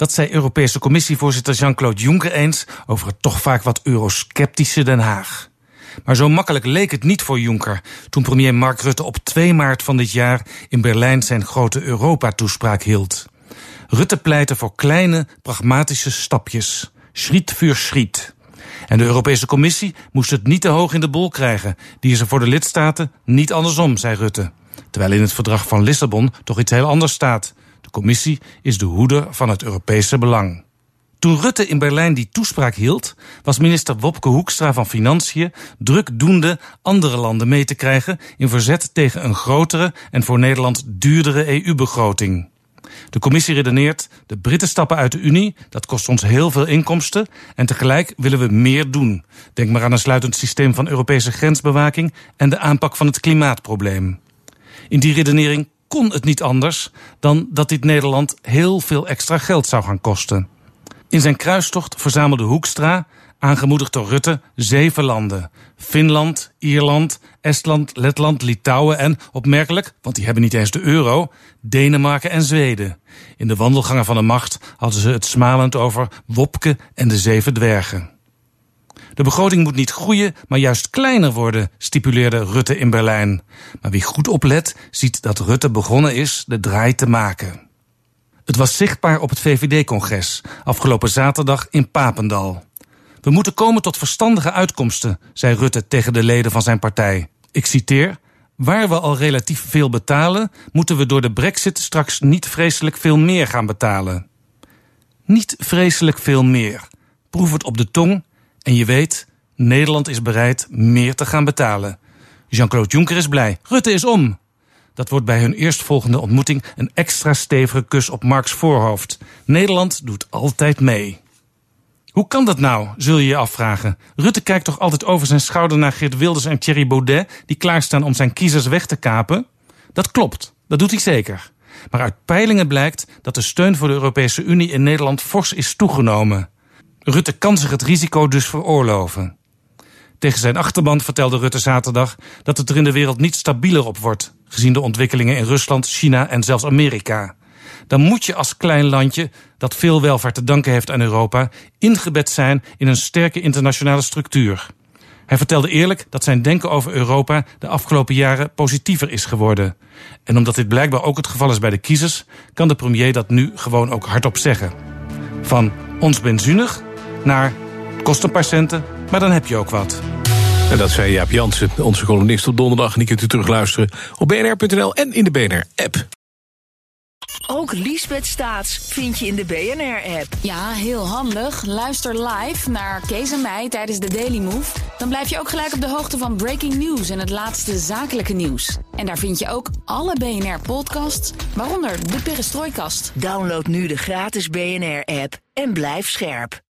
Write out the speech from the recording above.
Dat zei Europese Commissievoorzitter Jean-Claude Juncker eens over het toch vaak wat eurosceptische Den Haag. Maar zo makkelijk leek het niet voor Juncker toen premier Mark Rutte op 2 maart van dit jaar in Berlijn zijn grote Europa-toespraak hield. Rutte pleitte voor kleine, pragmatische stapjes. Schriet voor schriet. En de Europese Commissie moest het niet te hoog in de bol krijgen. Die is er voor de lidstaten niet andersom, zei Rutte. Terwijl in het verdrag van Lissabon toch iets heel anders staat. Commissie is de hoeder van het Europese belang. Toen Rutte in Berlijn die toespraak hield, was minister Wopke Hoekstra van Financiën drukdoende andere landen mee te krijgen in verzet tegen een grotere en voor Nederland duurdere EU-begroting. De commissie redeneert: de Britten stappen uit de Unie, dat kost ons heel veel inkomsten en tegelijk willen we meer doen. Denk maar aan een sluitend systeem van Europese grensbewaking en de aanpak van het klimaatprobleem. In die redenering kon het niet anders dan dat dit Nederland heel veel extra geld zou gaan kosten. In zijn kruistocht verzamelde Hoekstra, aangemoedigd door Rutte, zeven landen: Finland, Ierland, Estland, Letland, Litouwen en, opmerkelijk, want die hebben niet eens de euro, Denemarken en Zweden. In de wandelgangen van de macht hadden ze het smalend over Wopke en de zeven dwergen. De begroting moet niet groeien, maar juist kleiner worden, stipuleerde Rutte in Berlijn. Maar wie goed oplet, ziet dat Rutte begonnen is de draai te maken. Het was zichtbaar op het VVD-congres afgelopen zaterdag in Papendal. We moeten komen tot verstandige uitkomsten, zei Rutte tegen de leden van zijn partij. Ik citeer: Waar we al relatief veel betalen, moeten we door de brexit straks niet vreselijk veel meer gaan betalen. Niet vreselijk veel meer. Proef het op de tong en je weet, Nederland is bereid meer te gaan betalen. Jean-Claude Juncker is blij. Rutte is om. Dat wordt bij hun eerstvolgende ontmoeting een extra stevige kus op Marks voorhoofd. Nederland doet altijd mee. Hoe kan dat nou, zul je je afvragen? Rutte kijkt toch altijd over zijn schouder naar Geert Wilders en Thierry Baudet, die klaarstaan om zijn kiezers weg te kapen? Dat klopt, dat doet hij zeker. Maar uit peilingen blijkt dat de steun voor de Europese Unie in Nederland fors is toegenomen. Rutte kan zich het risico dus veroorloven. Tegen zijn achterban vertelde Rutte zaterdag dat het er in de wereld niet stabieler op wordt, gezien de ontwikkelingen in Rusland, China en zelfs Amerika. Dan moet je als klein landje, dat veel welvaart te danken heeft aan Europa, ingebed zijn in een sterke internationale structuur. Hij vertelde eerlijk dat zijn denken over Europa de afgelopen jaren positiever is geworden. En omdat dit blijkbaar ook het geval is bij de kiezers, kan de premier dat nu gewoon ook hardop zeggen. Van ons benzunig naar kost een paar centen, maar dan heb je ook wat. En dat zei Jaap Jansen, onze columnist op donderdag. En die kunt u terugluisteren op bnr.nl en in de BNR-app. Ook Liesbeth Staats vind je in de BNR-app. Ja, heel handig. Luister live naar Kees en mij tijdens de Daily Move. Dan blijf je ook gelijk op de hoogte van breaking news en het laatste zakelijke nieuws. En daar vind je ook alle BNR-podcasts, waaronder de Perestrooikast. Download nu de gratis BNR-app en blijf scherp.